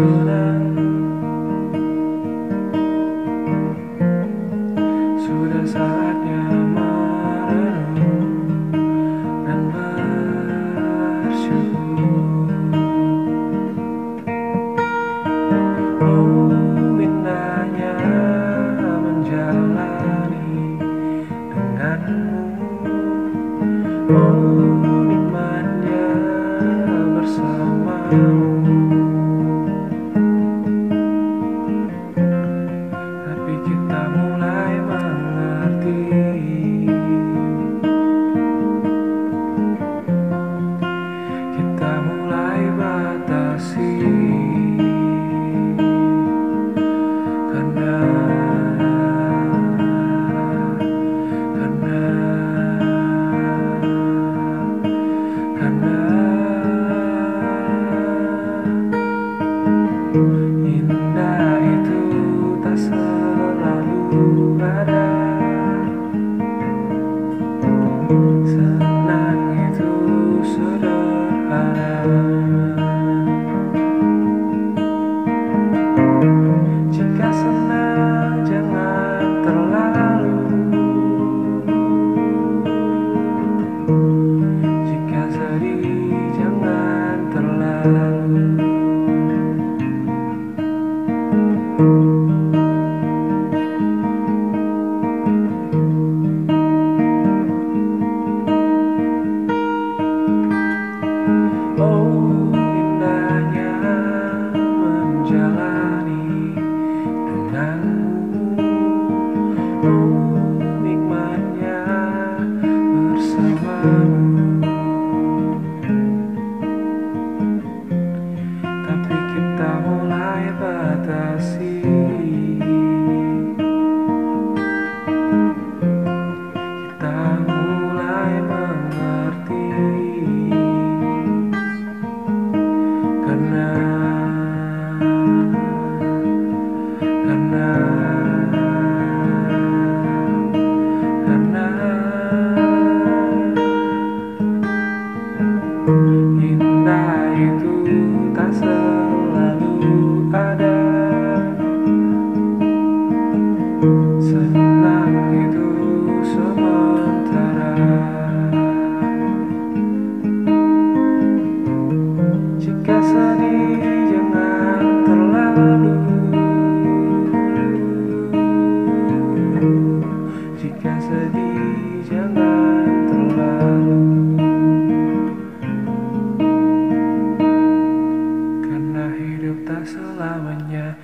sudah. Sudah saatnya merenung dan bersyukur. Oh indahnya menjalani denganmu. Oh nikmatnya bersamamu. casa. selamanya.